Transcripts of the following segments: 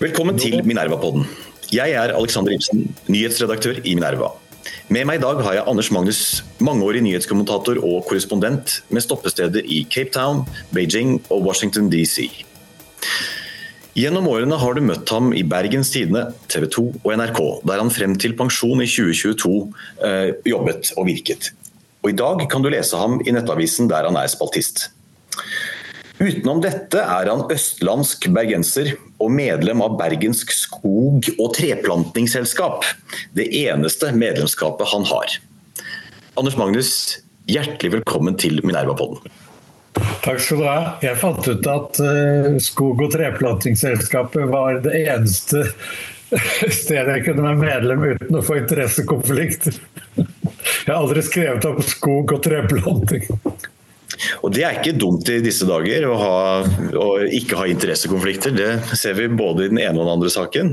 Velkommen til Minerva-podden. Jeg er Alexander Ibsen, nyhetsredaktør i Minerva. Med meg i dag har jeg Anders Magnus, mangeårig nyhetskommentator og korrespondent med stoppesteder i Cape Town, Beijing og Washington DC. Gjennom årene har du møtt ham i Bergens Tidende, TV 2 og NRK, der han frem til pensjon i 2022 eh, jobbet og virket. Og I dag kan du lese ham i Nettavisen der han er spaltist. Utenom dette er han østlandsk bergenser og medlem av Bergensk skog- og treplantingsselskap. Det eneste medlemskapet han har. Anders Magnus, hjertelig velkommen til Minerva-podden. Takk skal du ha. Jeg fant ut at uh, skog- og treplantingsselskapet var det eneste stedet jeg kunne være medlem uten å få interessekonflikt. Jeg har aldri skrevet om skog og treplanting. Og Det er ikke dumt i disse dager å, ha, å ikke ha interessekonflikter. Det ser vi både i den ene og den andre saken.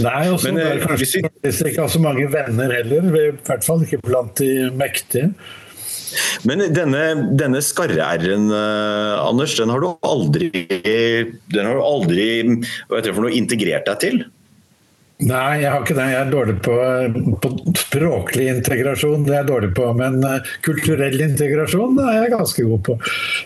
Nei, også Men, er kanskje vi... ikke har så mange venner heller. I hvert fall ikke blant de mektige. Men denne, denne skarre-r-en, uh, Anders, den har du aldri, den har du aldri hva heter det for noe, integrert deg til? Nei, jeg har ikke det. Jeg er dårlig på, på språklig integrasjon. det er jeg dårlig på, Men uh, kulturell integrasjon det er jeg ganske god på.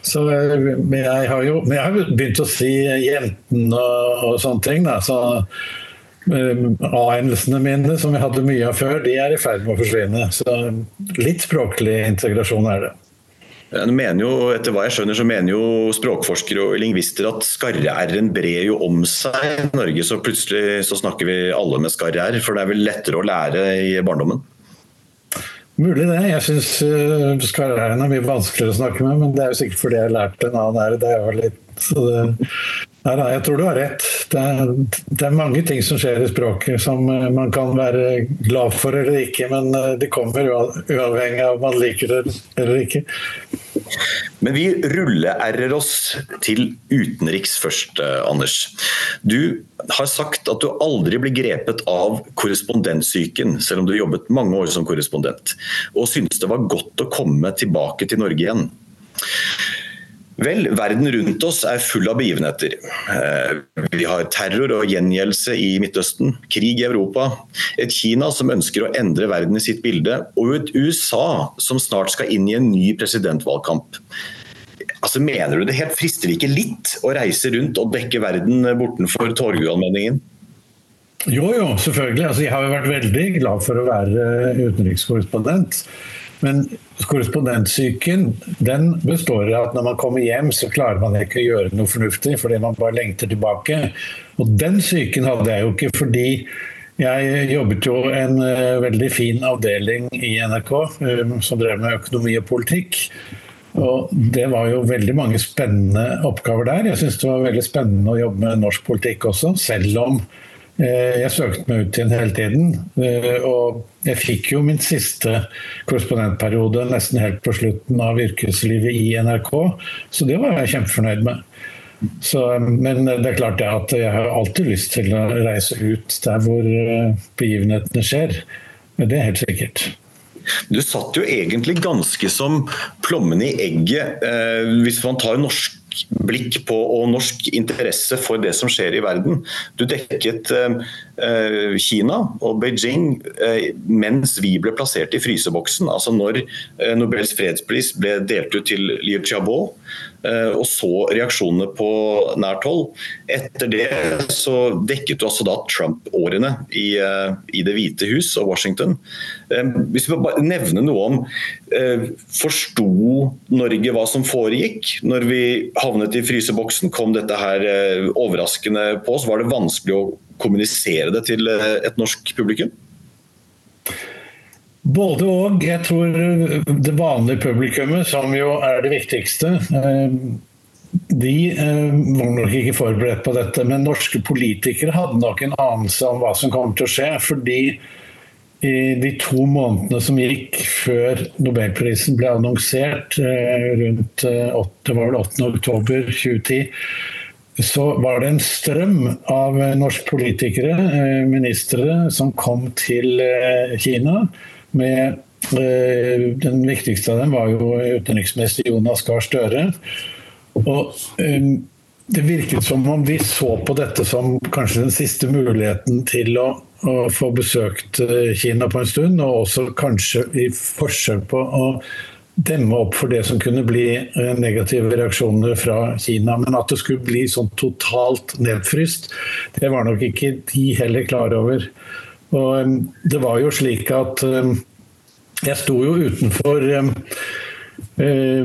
Så, men, jeg har jo, jeg har begynt å si jenten og, og sånne ting. Da. Så uh, A-endelsene mine, som jeg hadde mye av før, de er i ferd med å forsvinne. Så litt språklig integrasjon er det. Mener jo, etter hva jeg skjønner, så mener jo språkforskere og lingvister at skarre-r-en brer jo om seg i Norge, så plutselig så snakker vi alle med skarre-r. For det er vel lettere å lære i barndommen? Mulig det. Jeg syns uh, skarre-r-en er mye vanskeligere å snakke med, men det er jo sikkert fordi jeg lærte en annen r da jeg var liten. Så det, Nei, nei, jeg tror du har rett. Det er, det er, mange ting som skjer i språket som eh, man kan være glad for eller ikke, men det de kommer uavhengig av om man liker det eller ikke. Men vi rulle-r-er oss til utenriks først, eh, Anders. Du har sagt at du aldri ble grepet av korrespondentsyken, selv om du jobbet mange år som korrespondent, og syntes det var godt å komme tilbake til Norge igjen. Vel, verden rundt oss er full av begivenheter. Eh, vi har terror og gjengjeldelse i Midtøsten, krig i Europa, et Kina som ønsker å endre verden i sitt bilde, og et USA som snart skal inn i en ny presidentvalgkamp. Altså, Mener du det helt frister ikke litt å reise rundt og dekke verden bortenfor Torgallmenningen? Jo, jo, selvfølgelig. Altså, jeg har jo vært veldig glad for å være utenrikskorrespondent. Men korrespondentsyken den består av at når man kommer hjem, så klarer man ikke å gjøre noe fornuftig fordi man bare lengter tilbake. Og den syken hadde jeg jo ikke fordi jeg jobbet jo en uh, veldig fin avdeling i NRK um, som drev med økonomi og politikk. Og det var jo veldig mange spennende oppgaver der. Jeg syns det var veldig spennende å jobbe med norsk politikk også, selv om jeg søkte meg ut til den hele tiden. Uh, og jeg fikk jo min siste korrespondentperiode nesten helt på slutten av yrkeslivet i NRK, så det var jeg kjempefornøyd med. Så, men det er klart at jeg har alltid lyst til å reise ut der hvor eh, begivenhetene skjer. Men det er helt sikkert. Du satt jo egentlig ganske som plommen i egget, eh, hvis man tar norsk blikk på og norsk interesse for det som skjer i verden. Du dekket eh, Eh, Kina og Beijing eh, mens vi ble plassert i fryseboksen. Altså når eh, Nobels fredspris ble delt ut til Liu Xiaobo, og så reaksjonene på nært hold. Etter det så dekket du altså da Trump-årene i, i, Det hvite hus og Washington. Hvis vi bare nevner noe om Forsto Norge hva som foregikk når vi havnet i fryseboksen? Kom dette her overraskende på oss? Var det vanskelig å kommunisere det til eh, et norsk publikum? Både og. Jeg tror det vanlige publikummet, som jo er det viktigste, eh, de var nok ikke forberedt på dette. Men norske politikere hadde nok en anelse om hva som kom til å skje. fordi i de to månedene som gikk før nobelprisen ble annonsert, rundt 8, var vel 8. oktober 2010, så var det en strøm av norske politikere, eh, ministre, som kom til eh, Kina. Med eh, Den viktigste av dem var jo utenriksminister Jonas Gahr Støre. Og det virket som om de så på dette som kanskje den siste muligheten til å, å få besøkt Kina på en stund, og også kanskje i forskjell på å demme opp for det som kunne bli eh, negative reaksjoner fra Kina. Men at det skulle bli sånn totalt nedfryst, det var nok ikke de heller klar over. Og det var jo slik at jeg sto jo utenfor eh,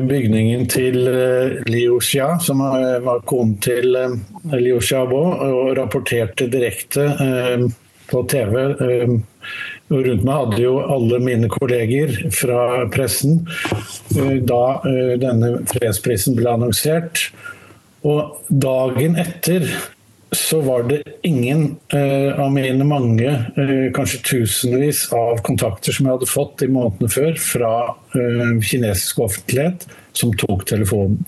bygningen til eh, Liu Xia, som var konen til Liu Xiaobo, og rapporterte direkte på TV rundt meg hadde jo alle mine kolleger fra pressen eh, da eh, denne fredsprisen ble annonsert. Og dagen etter så var det ingen eh, av mine mange, kanskje tusenvis av kontakter som jeg hadde fått i månedene før fra kinesisk offentlighet, som tok telefonen.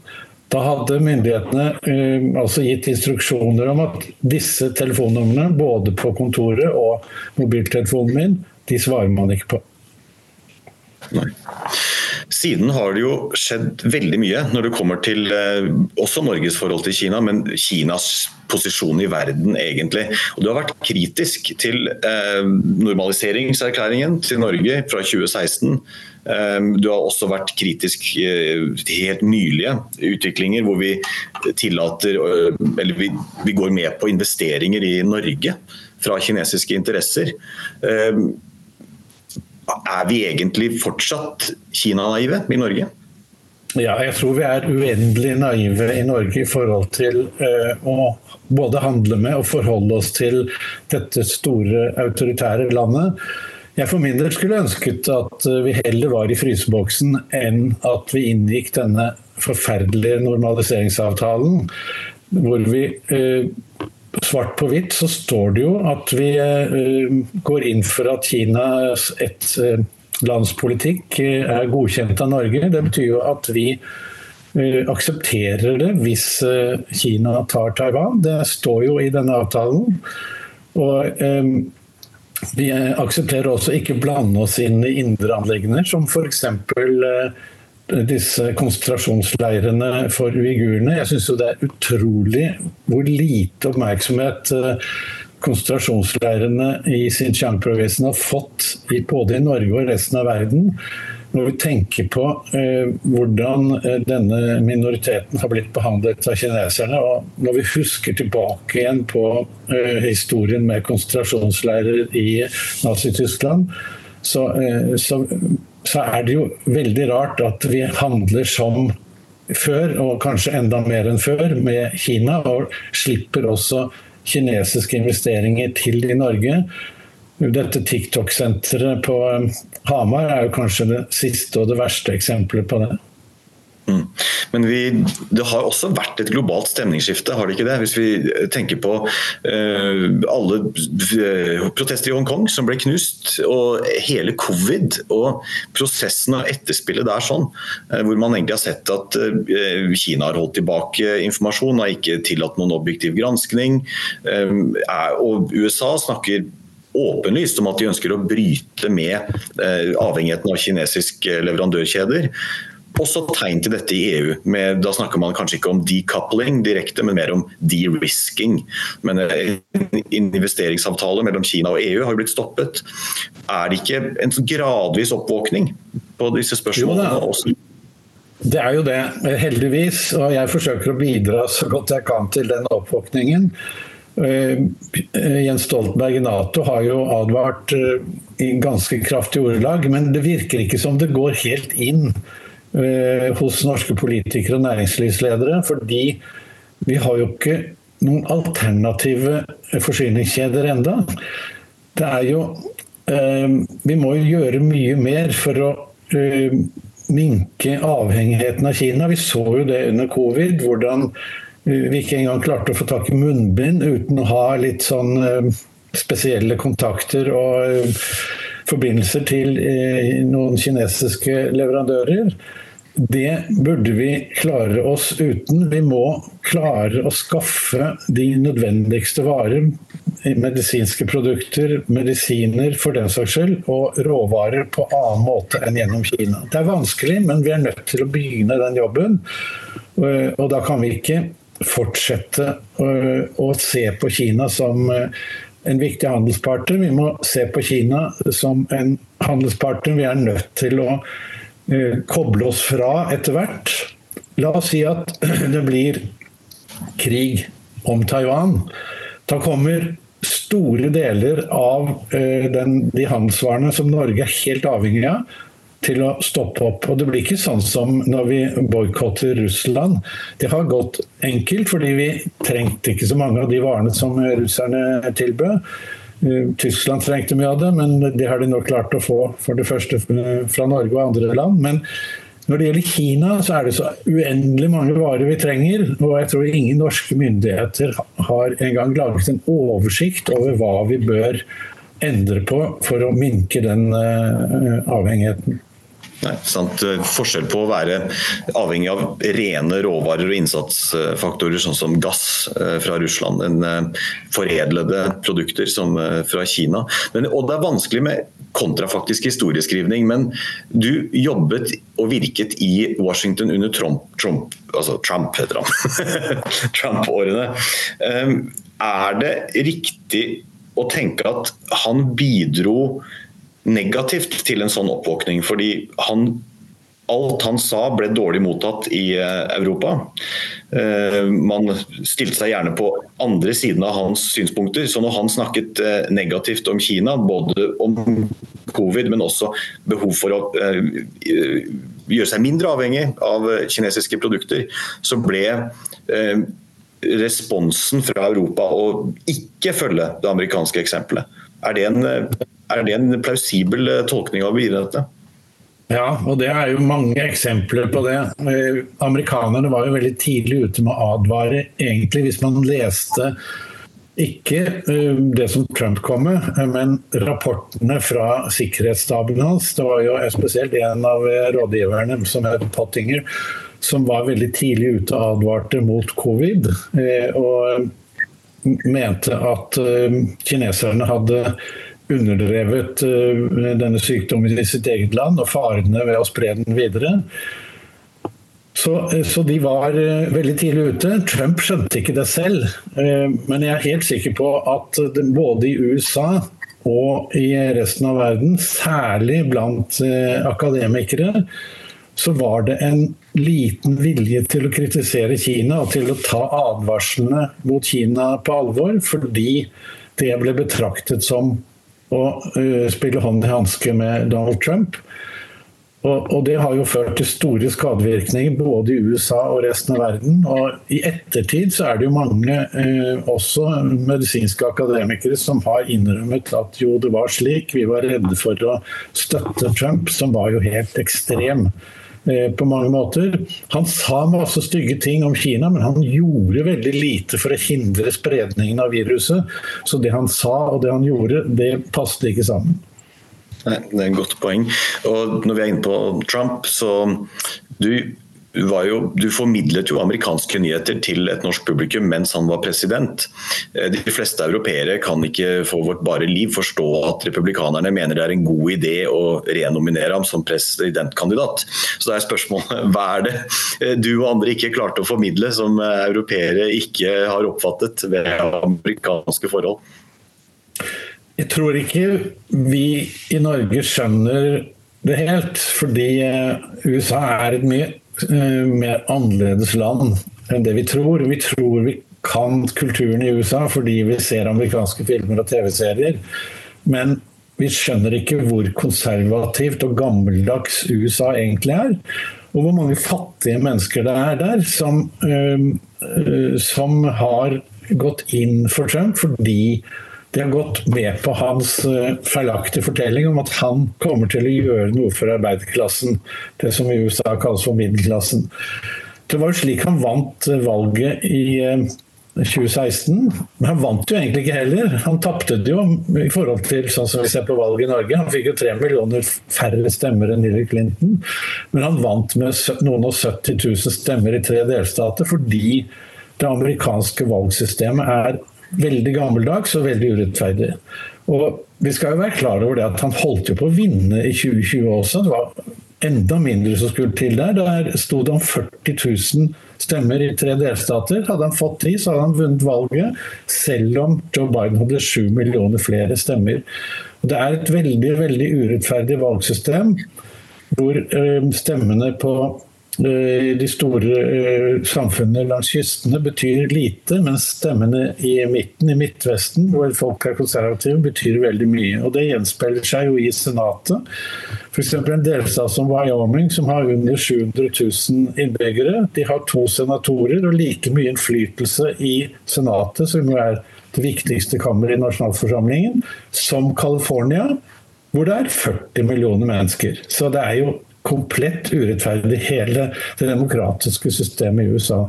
Da hadde myndighetene uh, altså gitt instruksjoner om at disse telefonnumrene, både på kontoret og mobiltelefonen min, de svarer man ikke på. Nei. Siden har det jo skjedd veldig mye når det kommer til eh, også Norges forhold til Kina, men Kinas posisjon i verden, egentlig. Og Du har vært kritisk til eh, normaliseringserklæringen til Norge fra 2016. Eh, du har også vært kritisk eh, til helt nylige utviklinger hvor vi tillater eh, Eller vi, vi, går med på investeringer i Norge fra kinesiske interesser. Eh, er vi egentlig fortsatt Kina-naive i Norge? Ja, jeg tror vi er uendelig naive i Norge i forhold til uh, å både handle med og forholde oss til dette store autoritære landet. Jeg for min del skulle ønsket at vi heller var i fryseboksen enn at vi inngikk denne forferdelige normaliseringsavtalen, hvor vi uh, svart på hvitt så står det jo at vi eh, går inn for at Kinas ett eh, lands politikk eh, er godkjent av Norge. Det betyr jo at vi aksepterer det hvis Kina tar Taiwan. Det står jo i denne avtalen. Og vi aksepterer også ikke blande oss inn i indre anliggender, som f.eks disse konsentrasjonsleirene for uigurene. Jeg syns det er utrolig hvor lite oppmerksomhet eh, konsentrasjonsleirene i Xinjiang-provinsen har fått både i Norge og resten av verden. Når vi tenker på eh, hvordan eh, denne minoriteten har blitt behandlet av kineserne, og når vi husker tilbake igjen på eh, historien med konsentrasjonsleirer i Nazi-Tyskland, så, eh, så så er det jo veldig rart at vi handler som før, og kanskje enda mer enn før, med Kina. Og slipper også kinesiske investeringer til i Norge. Dette TikTok-senteret på um, Hamar er jo kanskje det siste og det verste eksempelet på det. Mm. Men vi, det har også vært et globalt stemningsskifte, har det ikke det? Hvis vi tenker på uh, alle uh, protester i Hongkong som ble knust, og hele covid og prosessen og etterspillet der sånn, uh, hvor man egentlig har sett at Kina har holdt tilbake informasjon, har ikke tillatt noen objektiv granskning, og USA snakker åpenlyst om at de ønsker å bryte med avhengigheten av kinesiske leverandørkjeder også tegn til dette i EU. Med, da snakker man kanskje ikke om decoupling direkte, men mer om de-risking. Men En eh, investeringsavtale mellom Kina og EU har blitt stoppet. Er det ikke en gradvis oppvåkning på disse spørsmålene? Jo, også? Det er jo det, heldigvis. Og jeg forsøker å bidra så godt jeg kan til den oppvåkningen. Eh, Jens Stoltenberg i Nato har jo advart eh, i ganske kraftige ordelag, men det virker ikke som det går helt inn Eh, hos norske politikere og næringslivsledere. Fordi vi har jo ikke noen alternative forsyningskjeder enda. Det er jo eh, Vi må jo gjøre mye mer for å eh, minke avhengigheten av Kina. Vi så jo det under covid, hvordan vi ikke engang klarte å få tak i munnbind uten å ha litt sånn spesielle kontakter og forbindelser til noen kinesiske leverandører. Det burde vi klare oss uten. Vi må klare å skaffe de nødvendigste varer, medisinske produkter, medisiner for den saks skyld, og råvarer på annen måte enn gjennom Kina. Det er vanskelig, men vi er nødt til å begynne den jobben. Og da kan vi ikke fortsette å se på Kina som en viktig handelspartner. Vi må se på Kina som en handelspartner vi er nødt til å Eh, koble oss fra etter hvert. La oss si at det blir krig om Taiwan. Da kommer store deler av eh, den, de handelsvarene som Norge er helt avhengig av, til å stoppe opp. Og Det blir ikke sånn som når vi boikotter Russland. Det har gått enkelt, fordi vi trengte ikke så mange av de varene som russerne tilbød. Eh, Tyskland trengte mye av det, men det har de nå klart å få for det første fra Norge og andre land. Men når det gjelder Kina, så er det så uendelig mange varer vi trenger. Og jeg tror ingen norske myndigheter har engang laget en oversikt over hva vi bør endre på for å minke den eh, avhengigheten. Nei, sant? Forskjell på å være avhengig av rene råvarer og innsatsfaktorer, sånn som gass eh, fra Russland, enn eh, foredlede produkter som eh, fra Kina. Men, og Det er vanskelig med kontrafaktisk historieskrivning, men du jobbet og virket i Washington under Trump, Trump altså Trump heter han, Trump-årene. Er det riktig å tenke at han bidro negativt til en sånn oppvåkning. fordi han Alt han sa ble dårlig mottatt i eh, Europa. Eh, man stilte seg gjerne på andre siden av hans synspunkter. Så når han snakket eh, negativt om Kina, både om covid, men også behov for å gjøre seg mindre avhengig av kinesiske produkter, så ble responsen fra Europa å ikke følge det amerikanske eksempelet. Er det en er det en plausibel eh, tolkning av begivenhetene? Ja, og det er jo mange eksempler på det. Eh, amerikanerne var jo veldig tidlig ute med å advare, egentlig, hvis man leste ikke eh, det som Trump kom med, men rapportene fra sikkerhetsstaben hans. Det var jo spesielt en av rådgiverne, som het Pottinger, som var veldig tidlig ute og advarte mot covid. Og mente at kineserne hadde underdrevet eh, denne sykdommen i sitt eget land og farene ved å spre den videre. Så, eh, så, de var eh, veldig tidlig ute. Trump skjønte ikke det selv. Men jeg er helt sikker på at både i USA og i resten av verden, særlig blant akademikere, så var det en liten vilje til å kritisere Kina og til å ta advarslene mot Kina på alvor, fordi det ble betraktet som å uh, spille hånd i hanske med Donald Trump. Og, og, Det har jo ført til store skadevirkninger både i USA og resten av verden. Og I ettertid så er det jo mange, uh, også medisinske akademikere, som har innrømmet at jo, det var slik. Vi var redde for å støtte Trump, som var jo helt ekstrem. Eh, på mange måter. Han sa masse stygge ting om Kina, men han gjorde veldig lite for å hindre spredningen av viruset. Så det han sa og det han gjorde, det passet ikke sammen. Nei, det er et godt poeng. Og når vi er inne på Trump, så du jo, du formidlet jo amerikanske nyheter til et norsk publikum mens han var president. Eh, de fleste europeere kan ikke for vårt bare liv forstå at republikanerne mener det er en god idé å renominere ham som presidentkandidat. Så det er spørsmålet hva er det eh, du og andre ikke klarte å formidle som eh, europeere ikke har oppfattet ved amerikanske forhold? Jeg tror ikke vi i Norge skjønner det helt, fordi USA er et mye mer annerledes land enn det vi tror. Vi tror vi kan kulturen i USA fordi vi ser amerikanske filmer og TV-serier. Men vi skjønner ikke hvor konservativt og gammeldags USA egentlig er. Og hvor mange fattige mennesker det er der som, uh, uh, som har gått inn for Trump fordi de har gått med på hans uh, feilaktige fortelling om at han kommer til å gjøre noe for arbeiderklassen. Det som i USA kalles for middelklassen. Det var jo slik han vant valget i uh, 2016. Men han vant jo egentlig ikke heller. Han tapte det jo i forhold til sånn som vi ser på valget i Norge. Han fikk jo tre millioner færre stemmer enn Hillary Clinton. Men han vant med noen og 70 000 stemmer i tre delstater fordi det amerikanske valgsystemet er veldig gammeldags og veldig urettferdig. Og vi skal jo være klar over det at Han holdt jo på å vinne i 2020 også. Det var enda mindre som skulle til der. Der sto det om 40 000 stemmer i tre delstater. Hadde han fått de, så hadde han vunnet valget, selv om Joe Biden hadde sju millioner flere stemmer. Det er et veldig, veldig urettferdig valgsystem hvor eh, stemmene på de store eh, samfunnene langs kystene betyr lite, mens stemmene i midten, i Midtvesten, hvor folk er konservative, betyr veldig mye. Og Det gjenspeiler seg jo i Senatet. F.eks. en delstat som Wyoming, som har under 700 000 innbyggere. De har to senatorer og like mye innflytelse i Senatet, som jo er det viktigste kammeret i nasjonalforsamlingen, som California, hvor det er 40 millioner mennesker. Så det er jo komplett urettferdig, hele det demokratiske systemet i USA.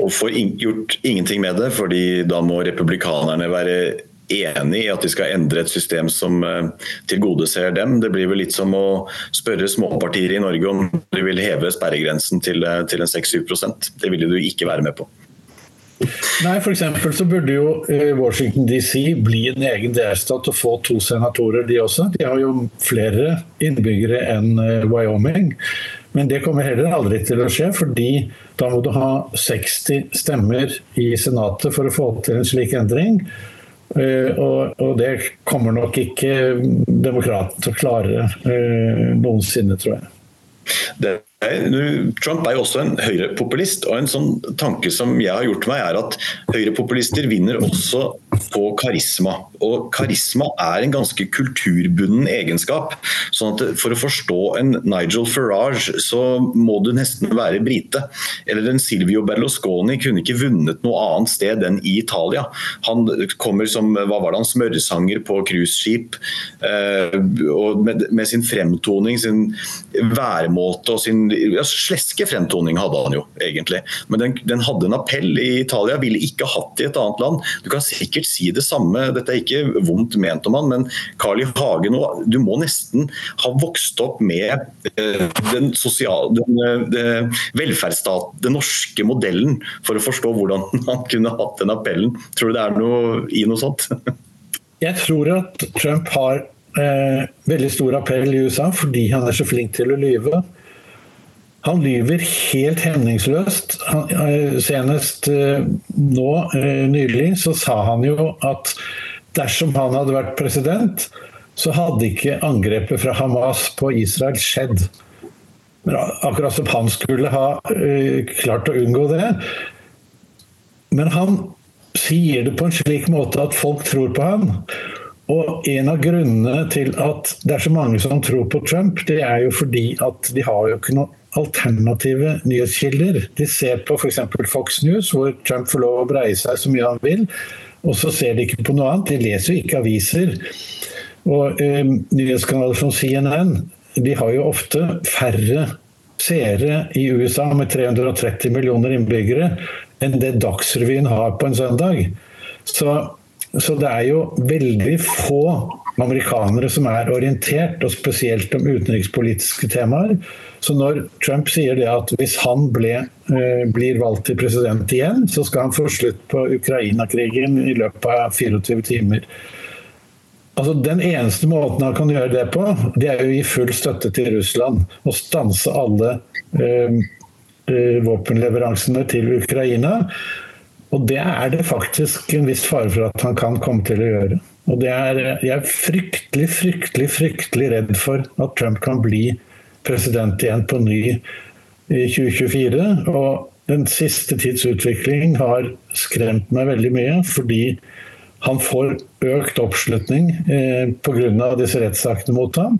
Og får gjort ingenting med det, fordi da må republikanerne være enig i at de skal endre et system som eh, tilgodeser dem. Det blir vel litt som å spørre småpartier i Norge om de vil heve sperregrensen til, eh, til en 6-7 Det ville du ikke være med på. Nei, f.eks. så burde jo eh, Washington DC bli en egen delstat og få to senatorer, de også. De har jo flere innbyggere enn eh, Wyoming. Men det kommer heller aldri til å skje, fordi da må du ha 60 stemmer i Senatet for å få til en slik endring. Og, og, det kommer nok ikke demokratene til å klare noensinne, tror jeg. Det Trump er jo også en høyrepopulist, og en sånn tanke som jeg har gjort meg, er at høyrepopulister vinner også på karisma. Og karisma er en ganske kulturbunden egenskap. sånn at For å forstå en Nigel Farage, så må du nesten være brite. Eller en Silvio Berlusconi kunne ikke vunnet noe annet sted enn i Italia. Han kommer som hva var det han, smørsanger på cruiseskip. Eh, og med, sin fremtoning, sin væremåte og sin ja, sleske fremtoning hadde han jo, egentlig. Men den, den, hadde en appell i Italia, ville ikke hatt det i et annet land. Du kan sikkert si det samme, dette er ikke vondt ment om han, men Carl I. Hagen du må nesten ha vokst opp med uh, den sosiale, den, uh, den velferdsstat, den norske modellen, for å forstå hvordan han kunne hatt den appellen. Tror du det er noe i noe sånt? Jeg tror at Trump har eh, veldig stor appell i USA fordi han er så flink til å lyve. Han lyver helt hemningsløst. Eh, senest eh, nå eh, nylig så sa han jo at dersom han hadde vært president, så hadde ikke angrepet fra Hamas på Israel skjedd. Akkurat som han skulle ha klart å unngå det. Men han sier det på en slik måte at folk tror på han. Og en av grunnene til at det er så mange som tror på Trump, det er jo fordi at de har jo ikke noe alternative nyhetskilder. De ser på f.eks. Fox News, hvor Trump får lov å breie seg så mye han vil. Og så ser de ikke på noe annet. De leser jo ikke aviser. Og eh, nyhetskanaler som CNN de har jo ofte færre seere i USA med 330 millioner innbyggere enn det Dagsrevyen har på en søndag. Så, så det er jo veldig få amerikanere som er orientert, og spesielt om utenrikspolitiske temaer. Så når Trump sier det at hvis han ble, eh, blir valgt til president igjen, så skal han få slutt på Ukraina-krigen i løpet av 24 timer. Altså, den eneste måten han kan gjøre det på, det er å gi full støtte til Russland. Og stanse alle eh, eh, våpenleveransene til Ukraina. Og det er det faktisk en viss fare for at han kan komme til å gjøre. Og er, jeg er fryktelig, fryktelig, fryktelig redd for at Trump kan bli president igjen på ny i 2024. Og den siste tids utvikling har skremt meg veldig mye, fordi han får økt oppslutning eh, pga. disse rettssakene mot ham.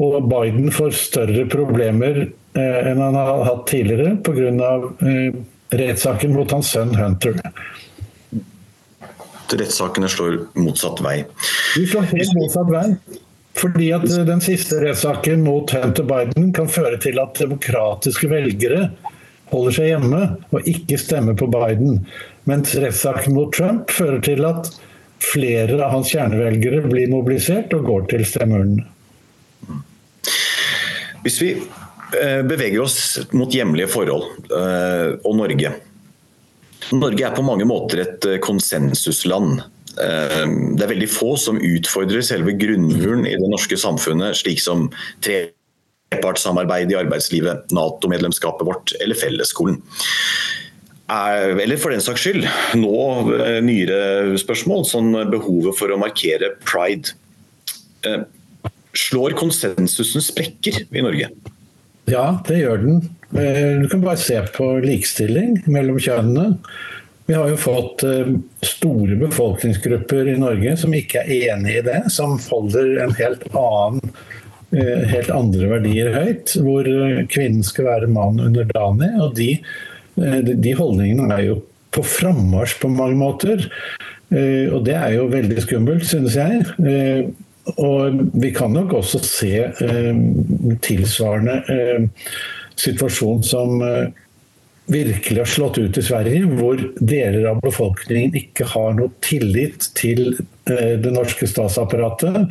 Og Biden får større problemer eh, enn han har hatt tidligere pga. Eh, rettssaken mot hans sønn Hunter. rettssakene slår motsatt vei. De slår helt motsatt vei. Fordi at eh, den siste rettssaken mot Hunter Biden kan føre til at demokratiske velgere holder seg hjemme og ikke stemmer på Biden. Mens rettssaken mot Trump fører til at flere av hans kjernevelgere blir mobilisert og går til stemmeurnene. Hvis vi eh, beveger oss mot hjemlige forhold eh, og Norge. Norge er på mange måter et konsensusland. Det er veldig få som utfordrer selve grunnmuren i det norske samfunnet, slik som trepartssamarbeid i arbeidslivet, Nato-medlemskapet vårt eller fellesskolen eller for den saks skyld, nå eh, nyere spørsmål, sånn behovet for å markere pride. Eh, slår konsensusen sprekker i Norge? Ja, det gjør den. Eh, du kan bare se på likestilling mellom kjønnene. Vi har jo fått store befolkningsgrupper i Norge som ikke er enig i det, som holder en helt annen helt andre verdier høyt, hvor kvinnen skal være mann underdanig. og de Eh, de holdningene er jo på frammarsj på mange måter. Eh, og det er jo veldig skummelt, synes jeg. Eh, og vi kan nok også se tilsvarende situasjon som virkelig har slått ut i Sverige, hvor deler av befolkningen ikke har noe tillit til det norske statsapparatet.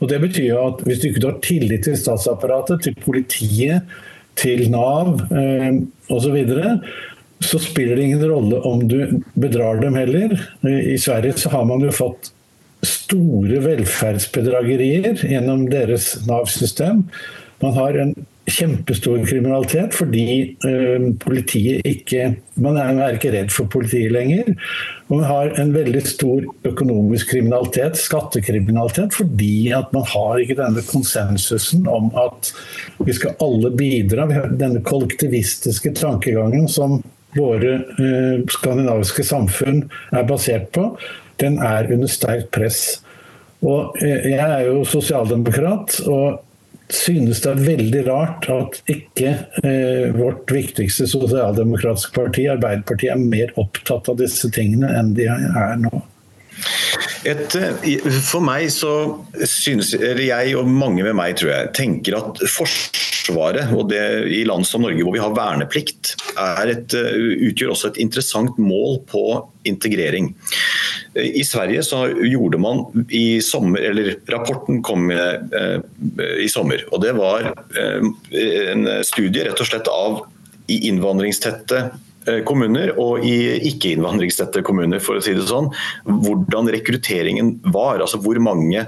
Og Det betyr jo at hvis du ikke har tillit til statsapparatet, til politiet, til Nav eh, osv., så, så spiller det ingen rolle om du bedrar dem heller. I Sverige så har man jo fått store velferdsbedragerier gjennom deres Nav-system. Man har en kjempestor kriminalitet fordi uh, politiet ikke Man er ikke redd for politiet lenger. Og man har en veldig stor økonomisk kriminalitet, skattekriminalitet, fordi at man har ikke denne konsensusen om at vi skal alle bidra. Vi har denne kollektivistiske tankegangen som våre uh, skandinaviske samfunn er basert på. Den er under sterkt press. Og uh, jeg er jo sosialdemokrat. og synes det er veldig rart at ikke eh, vårt viktigste sosialdemokratiske parti, Arbeiderpartiet, er mer opptatt av disse tingene enn de er nå. Et, eh, for meg så synes jeg, og mange med meg tror jeg, tenker at Forsvaret, og det i land som Norge hvor vi har verneplikt, et, eh, utgjør også et interessant mål på integrering. I Sverige så gjorde man i sommer, eller rapporten kom eh, i sommer, og det var en studie rett og slett av i innvandringstette Eh, kommuner og i ikke-innvandringstette kommuner, for å si det sånn, hvordan rekrutteringen var. Altså hvor mange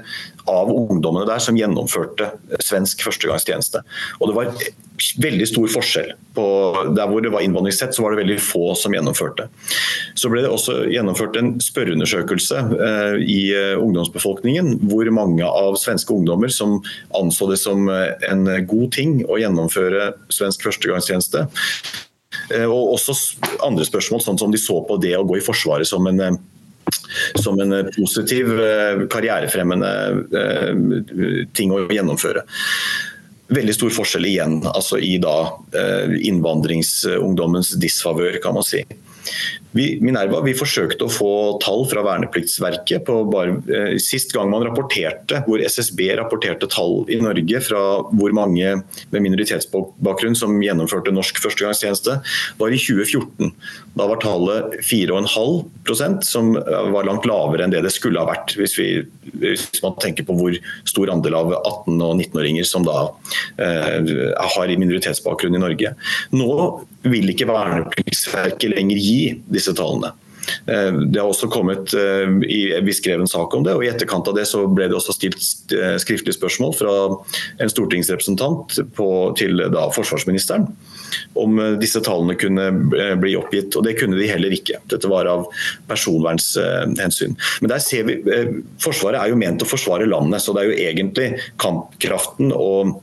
av ungdommene der som gjennomførte svensk førstegangstjeneste. Og det var veldig stor forskjell. På, der hvor det var innvandringstett, så var det veldig få som gjennomførte. Så ble det også gjennomført en spørreundersøkelse eh, i eh, ungdomsbefolkningen, hvor mange av svenske ungdommer som anså det som eh, en god ting å gjennomføre svensk førstegangstjeneste, Eh, og også andre spørsmål, sånn som de så på det å gå i Forsvaret som en eh, som en eh, positiv, karrierefremmende ting å gjennomføre. Veldig stor forskjell igjen altså i da innvandringsungdommens disfavør, kan man si. Vi, Minerva vi forsøkte å få tall fra Vernepliktsverket. på bare, eh, Sist gang man rapporterte, hvor SSB rapporterte tall i Norge fra hvor mange med minoritetsbakgrunn som gjennomførte norsk førstegangstjeneste, var i 2014. Da var tallet 4,5% som var langt lavere enn det det skulle ha vært, hvis, vi, hvis man tenker på hvor stor andel av 18- og 19-åringer som da eh, har minoritetsbakgrunn i Norge. Nå vil ikke Vernepliktsverket lenger gi disse tallene. Eh, det har også kommet, eh, Vi skrev en sak om det, og i etterkant av det så ble det også stilt skriftlige skriftlig spørsmål fra en stortingsrepresentant på, til da, forsvarsministeren om disse tallene kunne bli oppgitt. og Det kunne de heller ikke. Dette var av personvernshensyn. Men der ser vi, Forsvaret er jo ment å forsvare landet, så det er jo egentlig kampkraften og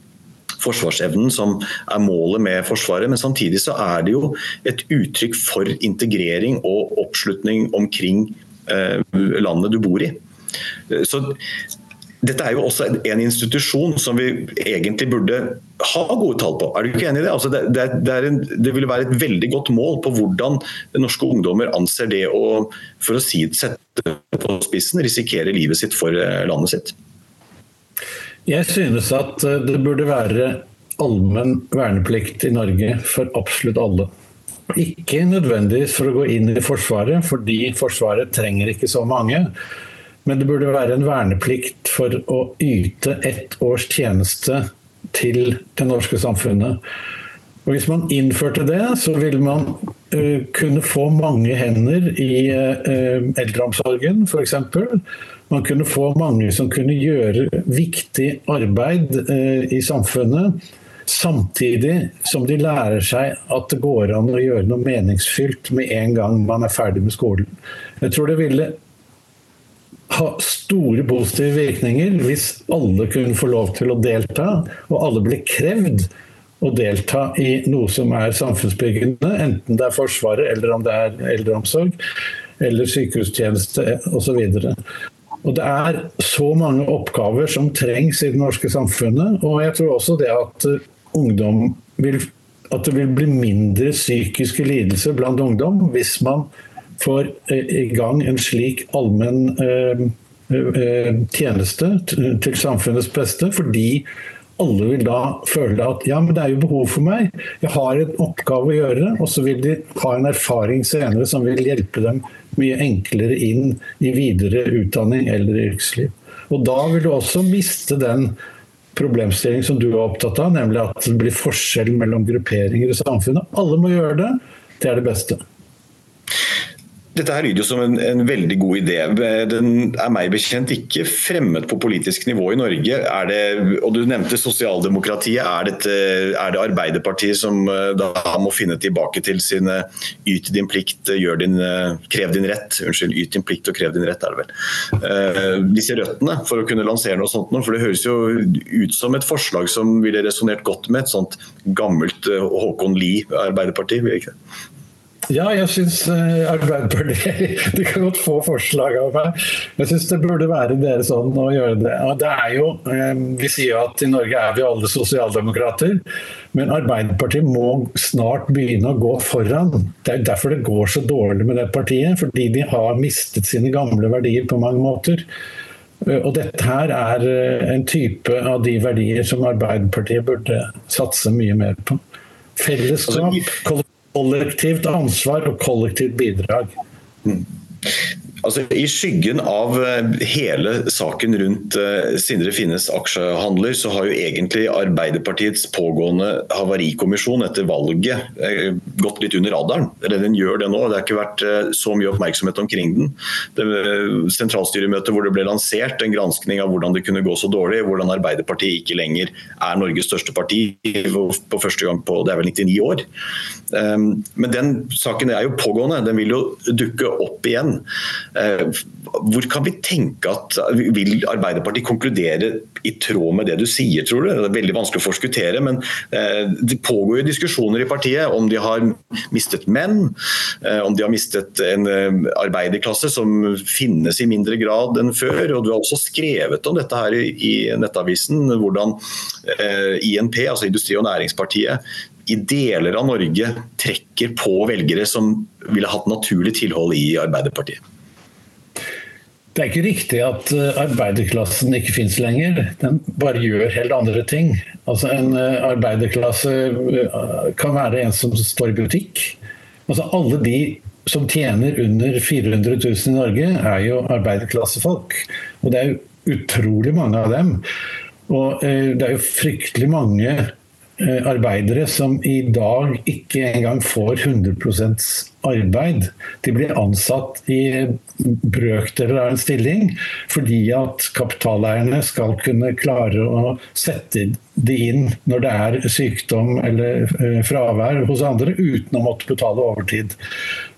forsvarsevnen som er målet med Forsvaret. Men samtidig så er det jo et uttrykk for integrering og oppslutning omkring eh, landet du bor i. Så dette er jo også en institusjon som vi egentlig burde ha gode tall på. Er du ikke enig i det? Altså det, det, det, en, det ville være et veldig godt mål på hvordan norske ungdommer anser det å for å si, sette på spissen, risikere livet sitt for eh, landet sitt. Jeg synes at eh, det burde være allmenn verneplikt i Norge for absolutt alle. Ikke nødvendigvis for å gå inn i Forsvaret, fordi Forsvaret trenger ikke så mange. Men det burde være en verneplikt for å yte ett års tjeneste til det norske samfunnet. Og Hvis man innførte det, så ville man uh, kunne få mange hender i uh, eldreomsorgen f.eks. Man kunne få mange som kunne gjøre viktig arbeid eh, i samfunnet Samtidig som de lærer seg at det går an å gjøre noe meningsfylt med en gang man er ferdig med skolen. Jeg tror det ville ha store positive virkninger hvis alle kunne få lov til å delta, og alle ble krevd å delta i noe som er samfunnsbyggende, enten det er Forsvaret, eller om det er eldreomsorg, eller sykehustjeneste osv. Og Det er så mange oppgaver som trengs i det norske samfunnet. Og jeg tror også det at ungdom vil, at det vil bli mindre psykiske lidelser blant ungdom hvis man får eh, i gang en slik allmenn eh, eh, tjeneste til samfunnets beste. Fordi alle vil da føle at ja, men det er jo behov for meg, jeg har en oppgave å gjøre. Og så vil de ha en erfaring senere som vil hjelpe dem mye enklere inn i videre utdanning eller yrkesliv. Og da vil du også miste den problemstilling som du er opptatt av, nemlig at det blir forskjell mellom grupperinger i samfunnet. Alle må gjøre det. Det er det beste. Dette her lyder jo som en, en, veldig god idé. Den er meg bekjent ikke fremmed på politisk nivå i Norge. Er det, og Du nevnte sosialdemokratiet. Er, dette, er det Arbeiderpartiet som eh, da må finne tilbake til sin yt din plikt, din, krev din rett? Unnskyld, yt din plikt og krev din rett, er det vel. Disse røttene for å kunne lansere noe sånt noe. For det høres jo ut som et forslag som ville resonnert godt med et sånt gammelt eh, Håkon Lie Arbeiderparti, vil ikke det? Ja, jeg syns eh, Arbeiderpartiet De kan godt få forslag av meg. Jeg syns det burde være deres ånd å gjøre det. Det er jo, eh, Vi sier jo at i Norge er vi alle sosialdemokrater. Men Arbeiderpartiet må snart begynne å gå foran. Det er derfor det går så dårlig med det partiet. Fordi de har mistet sine gamle verdier på mange måter. Eh, og dette her er en type av de verdier som Arbeiderpartiet burde satse mye mer på. Fellesskap, altså, kollektivt ansvar og kollektivt bidrag. Mm. Altså, I skyggen av eh, hele saken rundt uh, Sindre Finnes aksjehandler, så har jo egentlig Arbeiderpartiets pågående havarikommisjon etter valget uh, gått litt under radaren. Den gjør det nå. Det har ikke vært så mye oppmerksomhet omkring den. Det sentralstyremøtet hvor det ble lansert en granskning av hvordan det kunne gå så dårlig, hvordan Arbeiderpartiet ikke lenger er Norges største parti på første gang på det er vel 99 år. Um, men den saken er jo pågående. Den vil jo dukke opp igjen. Eh, hvor kan vi tenke at Vil Arbeiderpartiet konkludere i tråd med det du sier, tror du? Det er veldig vanskelig å forskuttere, men eh, det pågår jo diskusjoner i partiet om de har mistet menn, eh, om de har mistet en arbeiderklasse som finnes i mindre grad enn før. og Du har også skrevet om dette her i Nettavisen, hvordan INP, altså Industri- og Næringspartiet, i deler av Norge trekker på velgere som ville hatt naturlig tilhold i Arbeiderpartiet. Det er ikke riktig at eh, arbeiderklassen ikke finnes lenger. Den bare gjør helt andre ting. Altså En eh, arbeiderklasse eh, kan være en som står i butikk. Altså Alle de som tjener under 400 000 i Norge, er jo arbeiderklassefolk. Og det er jo utrolig mange av dem. Og det er jo fryktelig mange arbeidere som i dag ikke engang får 100% arbeid. De blir ansatt i brøkdeler av en stilling fordi at kapitaleierne skal kunne klare å sette de inn når det er sykdom eller eh, fravær hos andre, uten å måtte betale overtid.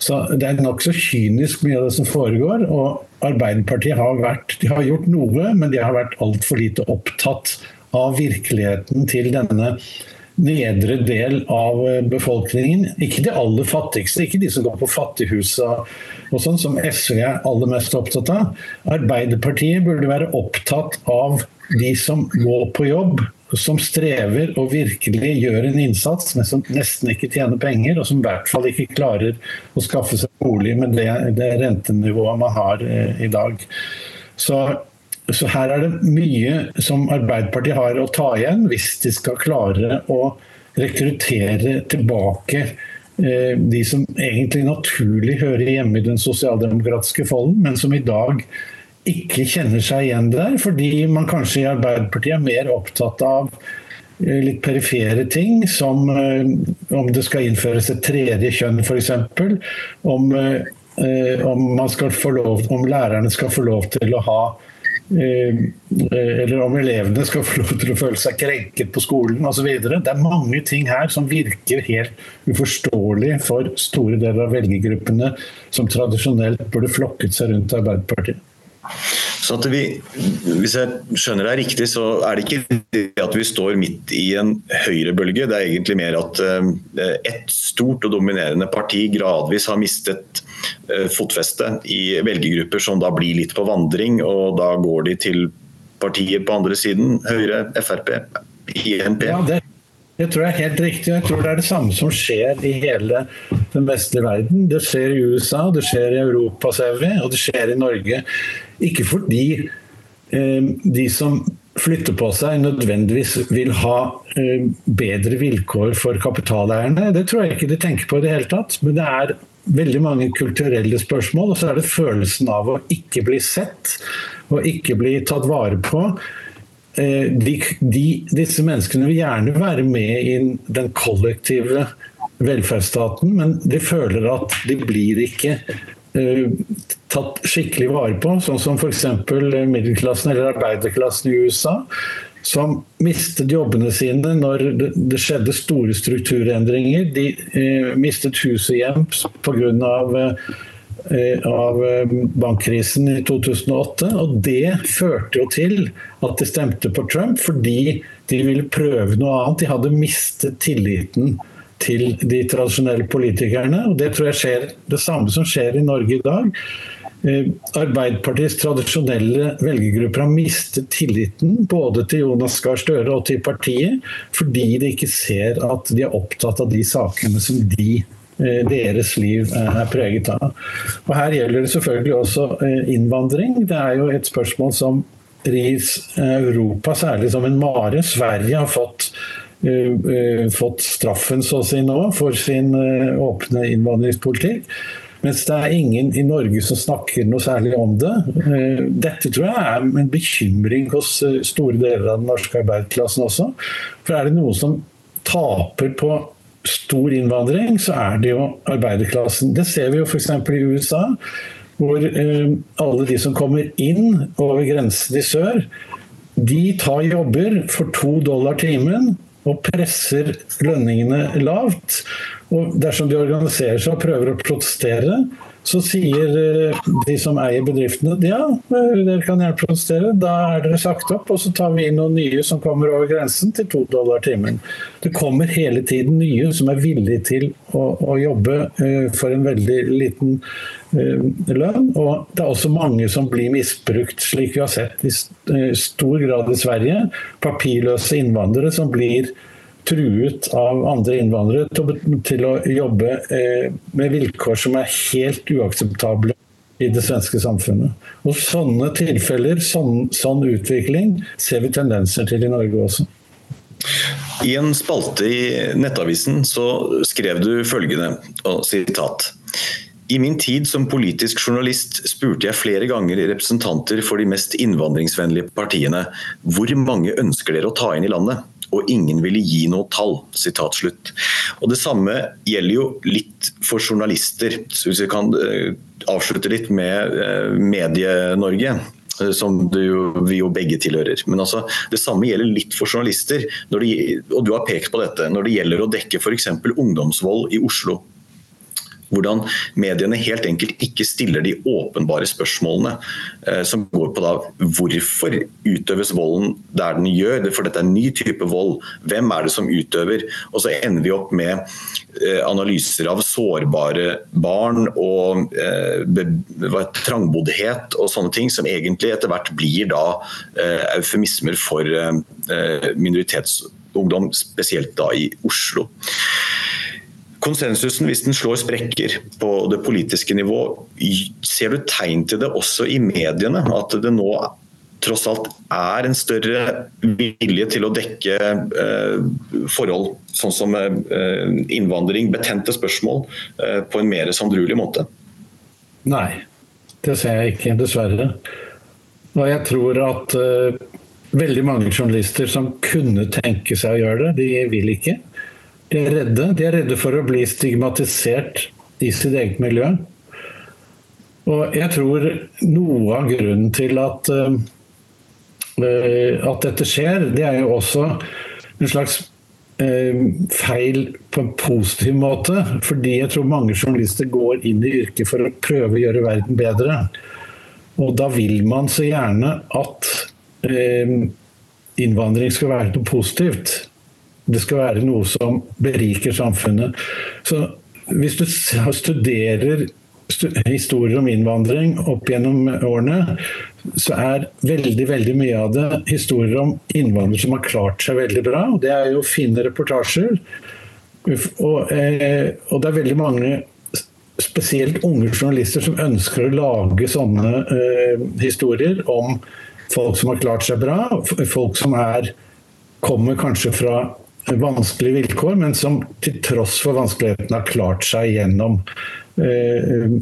Så Det er nokså kynisk mye av det som foregår. og Arbeiderpartiet har, vært, har gjort noe, men de har vært altfor lite opptatt av virkeligheten til denne nedre del av befolkningen. Ikke de aller fattigste, ikke de som går på fattighusa og sånn, som SV er aller mest opptatt av. Arbeiderpartiet burde være opptatt av de som går på jobb, som strever og virkelig gjør en innsats, men som nesten ikke tjener penger, og som i hvert fall ikke klarer å skaffe seg bolig med det, det rentenivået man har eh, i dag. Så, så, her er det mye som Arbeiderpartiet har å ta igjen, hvis de skal klare å rekruttere tilbake eh, de som egentlig naturlig hører hjemme i den sosialdemokratiske folden, men som i dag ikke kjenner seg igjen der, fordi man kanskje i Arbeiderpartiet er mer opptatt av eh, litt perifere ting, som eh, om det skal innføres et tredje kjønn f.eks. Om, om, om lærerne skal få lov til å ha eller om elevene skal få lov til å føle seg krenket på skolen osv. Det er mange ting her som virker helt uforståelig for store deler av velgergruppene som tradisjonelt burde flokket seg rundt Arbeiderpartiet. Så vi, Hvis jeg skjønner deg riktig, så er det ikke det at vi står midt i en høyrebølge. Det er egentlig mer at uh, et stort og dominerende parti gradvis har mistet uh, fotfeste i velgergrupper som da blir litt på vandring, og da går de til partiet på andre siden, Høyre, Frp, INP. Ja, det det tror jeg er helt riktig. Jeg tror det er det samme som skjer i hele den vestlige verden. Det skjer i USA, det skjer i Europa, ser vi, og det skjer i Norge. Ikke fordi eh, de som flytter på seg, nødvendigvis vil ha eh, bedre vilkår for kapitaleierne. Det tror jeg ikke de tenker på i det hele tatt. Men det er veldig mange kulturelle spørsmål, og så er det følelsen av å ikke bli sett og ikke bli tatt vare på. Eh, de, de, disse menneskene vil gjerne være med i den kollektive velferdsstaten, men de føler at de blir ikke tatt skikkelig vare på, sånn som f.eks. middelklassen eller arbeiderklassen i USA. Som mistet jobbene sine når det, skjedde store strukturendringer. De eh, mistet hus og hjem pga. Eh, av eh, bankkrisen i 2008. Og det førte jo til at de stemte på Trump, fordi de ville prøve noe annet. De hadde mistet tilliten til de tradisjonelle politikerne. og Det tror jeg skjer det samme som skjer i Norge i dag. Eh, Arbeiderpartiets tradisjonelle velgergrupper har mistet tilliten både til Jonas Gahr Støre og til partiet, fordi de ikke ser at de er opptatt av de sakene som de Eh, deres liv er preget av. Og Her gjelder det selvfølgelig også eh, innvandring. Det er jo et spørsmål som ris Europa særlig som en mare. Sverige har fått, fått straffen så å si nå for sin uh, åpne innvandringspolitikk. Mens det er ingen i Norge som snakker noe særlig om det. Dette tror jeg er en bekymring hos store deler av den norske arbeiderklassen også. For er det noen som taper på stor innvandring, så er det jo arbeiderklassen. Det ser vi jo f.eks. i USA, hvor eh, alle de som kommer inn over grensen i sør, de tar jobber for to dollar timen og presser lønningene lavt. Og dersom de organiserer seg og prøver å protestere, så sier eh, de som eier bedriftene ja, dere kan gjerne protestere, da er dere sagt opp, og så tar vi inn noen nye som kommer over grensen til to dollar timen. Det kommer hele tiden nye som er villige til å, å jobbe uh, for en veldig liten lønn. Og det er også mange som blir misbrukt, slik vi har sett i uh, stor grad i Sverige. Papirløse innvandrere som blir truet av andre innvandrere til å jobbe eh, med vilkår som er helt uakseptable i det svenske samfunnet. Og Sånne tilfeller, sånn, sånn utvikling, ser vi tendenser til i Norge også. I en spalte i Nettavisen så skrev du følgende, og sitat. I min tid som politisk journalist spurte jeg flere ganger representanter for de mest innvandringsvennlige partiene hvor mange ønsker dere å ta inn i landet? og ingen ville gi noe tall. Og Det samme gjelder jo litt for journalister. Så Hvis vi kan eh, avslutte litt med eh, Medie-Norge eh, som jo, vi jo begge tilhører. Men altså, det samme gjelder litt for journalister. De, og du har pekt på dette når det gjelder å dekke f.eks. ungdomsvold i Oslo. Hvordan mediene helt enkelt ikke stiller de åpenbare spørsmålene eh, som går på da hvorfor utøves volden der den gjør, for dette er en ny type vold. Hvem er det som utøver? Og så ender vi opp med eh, analyser av sårbare barn og eh, trangboddhet og sånne ting, som egentlig etter hvert blir da eh, eufemismer for eh, minoritetsungdom, spesielt da i Oslo. Konsensusen, hvis den slår sprekker på det politiske nivå, ser du tegn til det også i mediene? At det nå tross alt er en større vilje til å dekke eh, forhold sånn som eh, innvandring, betente spørsmål, eh, på en mer sandrulig måte? Nei, det ser jeg ikke, dessverre. Og jeg tror at uh, veldig mange journalister som kunne tenke seg å gjøre det, de vil ikke. Er redde. De er redde for å bli stigmatisert i sitt eget miljø. Og jeg tror noe av grunnen til at, uh, at dette skjer, det er jo også en slags uh, feil på en positiv måte. Fordi jeg tror mange journalister går inn i yrket for å prøve å gjøre verden bedre. Og da vil man så gjerne at uh, innvandring skal være noe positivt. Det skal være noe som beriker samfunnet. Så hvis du studerer historier om innvandring opp gjennom årene, så er veldig veldig mye av det historier om innvandrere som har klart seg veldig bra. og Det er jo fine reportasjer. Og, eh, og det er veldig mange, spesielt unge journalister, som ønsker å lage sånne eh, historier om folk som har klart seg bra. Folk som er, kommer kanskje fra vanskelige vilkår, men som til tross for vanskelighetene har klart seg gjennom eh,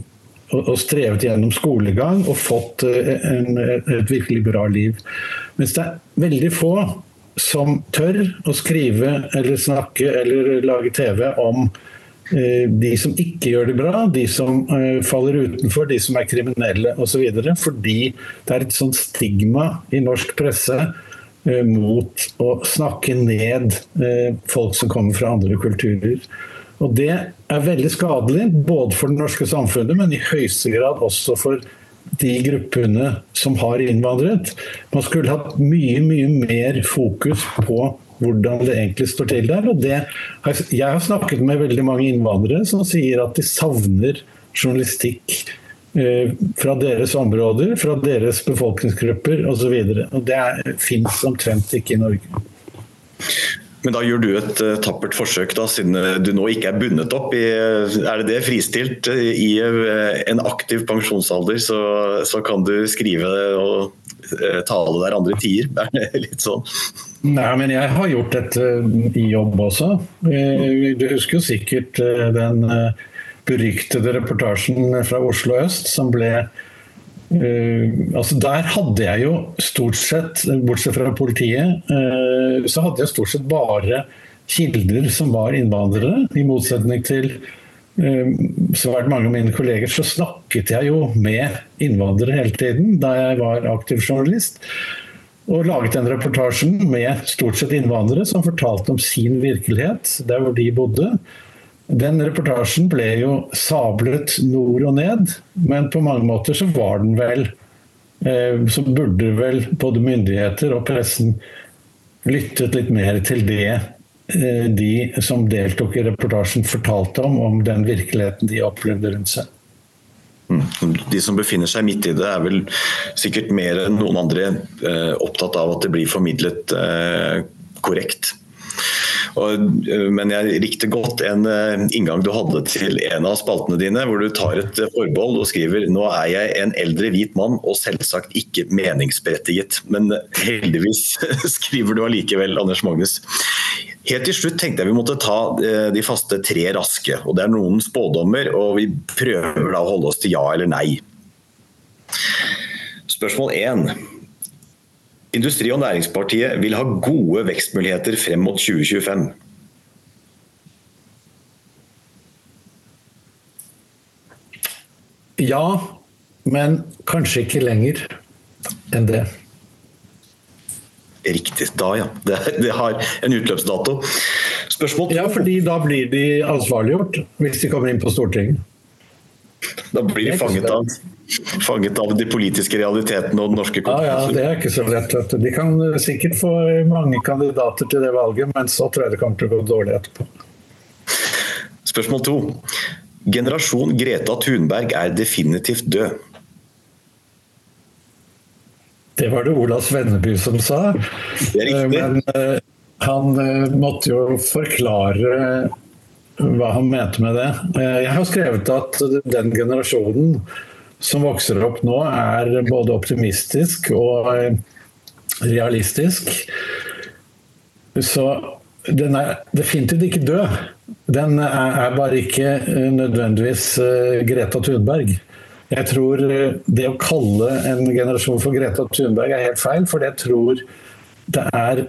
og strevet gjennom skolegang og fått eh, en, et virkelig bra liv. Mens det er veldig få som tør å skrive eller snakke eller lage TV om eh, de som ikke gjør det bra, de som faller utenfor, de som er kriminelle osv. Fordi det er et sånt stigma i norsk presse Eh, mot å snakke ned eh, folk som kommer fra andre kulturer. Og Det er veldig skadelig, både for det norske samfunnet, men i høyeste grad også for de gruppene som har innvandret. Man skulle hatt mye mye mer fokus på hvordan det egentlig står til der. og det, Jeg har snakket med veldig mange innvandrere som sier at de savner journalistikk Eh, fra deres områder, fra deres befolkningsgrupper osv. Det fins omtrent ikke i Norge. Men da gjør du et uh, tappert forsøk, da, siden du nå ikke er bundet opp i Er det det fristilt i en aktiv pensjonsalder, så, så, kan du skrive og tale der andre tider? Er det litt sånn? Nei, men jeg har gjort dette i jobb også. Du husker jo sikkert den beryktede reportasjen fra Oslo øst som ble uh, altså Der hadde jeg jo stort sett, bortsett fra politiet, uh, så hadde jeg stort sett bare kilder som var innvandrere. I motsetning til uh, svært mange av mine kolleger, så snakket jeg jo med innvandrere hele tiden da jeg var aktiv journalist. Og laget den reportasjen med stort sett innvandrere som fortalte om sin virkelighet, der hvor de bodde. Den reportasjen ble jo sablet nord og ned, men på mange måter så var den vel eh, Så burde vel både myndigheter og pressen lyttet litt mer til det eh, de som deltok i reportasjen fortalte om, om den virkeligheten de opplevde rundt seg. Mm. De som befinner seg midt i det, er vel sikkert mer enn noen andre eh, opptatt av at det blir formidlet korrekt. Og, eh, men jeg likte godt en uh, inngang du hadde til en av spaltene dine, hvor du tar et uh, forbehold og skriver nå er jeg en eldre hvit mann og selvsagt ikke meningsberettiget. Men heldigvis skriver du allikevel, Anders Magnus. Helt til slutt tenkte jeg vi måtte ta de faste tre raske. og Det er noen spådommer, og vi prøver da å holde oss til ja eller nei. Spørsmål 1. Industri- og Næringspartiet vil ha gode vekstmuligheter frem mot 2025. Ja, men kanskje ikke lenger enn det. Riktig. Da, ja. Det, det har en utløpsdato. Spørsmål. Ja, fordi da blir de ansvarliggjort hvis de kommer inn på Stortinget. Da blir de fanget av, fanget av de politiske realitetene og den norske Ja, ja, det er ikke så lett. De kan sikkert få mange kandidater til det valget, men så tror jeg det kommer til å gå dårlig etterpå. Spørsmål to. Generasjon Greta Thunberg er definitivt død. Det var det Ola Svenneby som sa. Det er riktig. Men eh, han eh, måtte jo forklare hva han mente med det. Eh, Jeg har skrevet at den generasjonen som vokser opp nå, er både optimistisk og eh, realistisk. Så den er definitivt ikke død. Den er bare ikke eh, nødvendigvis eh, Greta Thunberg. Jeg tror det å kalle en generasjon for Greta Thunberg er helt feil, for jeg tror det er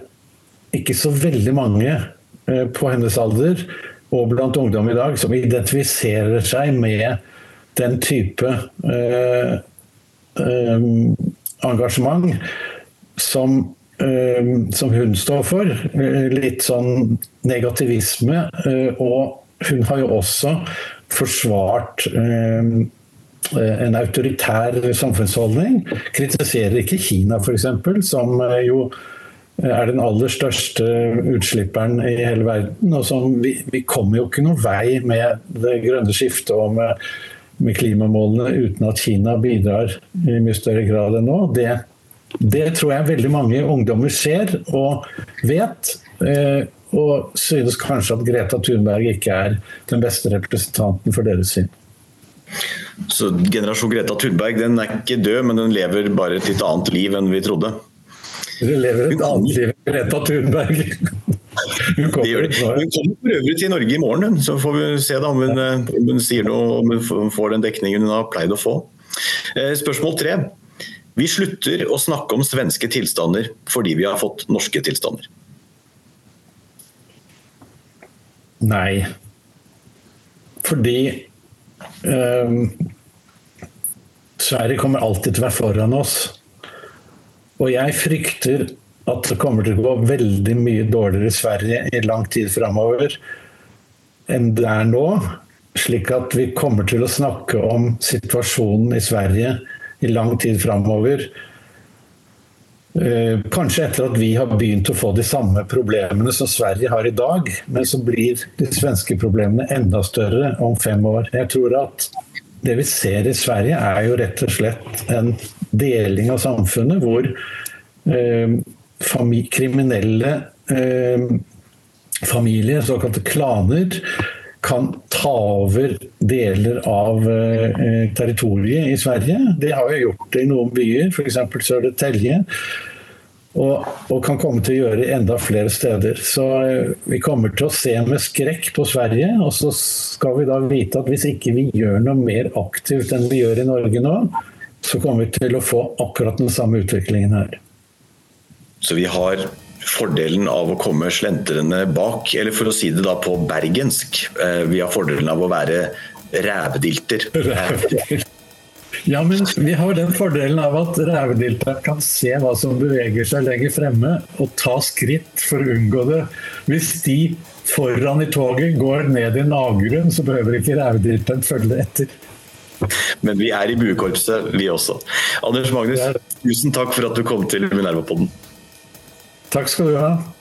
ikke så veldig mange på hennes alder og blant ungdom i dag som identifiserer seg med den type eh, eh, engasjement som, eh, som hun står for. Eh, Litt sånn negativisme. eh, og hun har jo også forsvart eh, en autoritær samfunnsholdning. Kritiserer ikke Kina f.eks., som jo er den aller største utslipperen i hele verden. og som Vi, vi kommer jo ikke noen vei med det grønne skiftet og med, med klimamålene uten at Kina bidrar i mye større grad enn nå. Det, det tror jeg veldig mange ungdommer ser og vet. eh, Og synes kanskje at Greta Thunberg ikke er den beste representanten for deres syn. Så generasjon Greta Thunberg den er ikke død, men den lever bare et litt annet liv enn vi trodde. Dere lever et annet liv enn Greta Thunberg. Hun kommer. Hun kommer for øvrig til Norge i morgen, hun. så får vi se da om hun, eh, om hun sier noe, om hun får den dekningen hun har pleid å få. Eh, Spørsmål tre. Vi slutter å snakke om svenske tilstander fordi vi har fått norske tilstander. Nei. Fordi ehm, Sverige kommer alltid til å være foran oss. Og jeg frykter at det kommer til å gå veldig mye dårligere i Sverige i lang tid framover enn det er nå. Slik at vi kommer til å snakke om situasjonen i Sverige i lang tid framover. Eh, Kanskje etter at vi har begynt å få de samme problemene som Sverige har i dag, men så blir de svenske problemene enda større om fem år. Jeg tror at det vi ser i Sverige er jo rett og slett en deling av samfunnet hvor eh, fami kriminelle eh, familier, såkalte klaner, kan ta over deler av eh, territoriet i Sverige. Det har jo gjort det i noen byer, f.eks. Södertälje. Og, og kan komme til å gjøre det enda flere steder. Så eh, vi kommer til å se med skrekk på Sverige. Og så skal vi da vite at hvis ikke vi gjør noe mer aktivt enn vi gjør i Norge nå, så kommer vi til å få akkurat den samme utviklingen her. Så vi har fordelen av å komme slentrende bak, eller for å si det da på bergensk, eh, vi har fordelen av å være rævdilter. Ja, men vi har den fordelen av at rævedilteren kan se hva som beveger seg lenger fremme, og ta skritt for å unngå det. Hvis de foran i toget går ned i en avgrunn, så behøver ikke rævedilteren følge etter. Men vi er i buekorpset, vi også. Anders Magnus, tusen takk for at du kom til Minerva-podden. Takk skal du ha.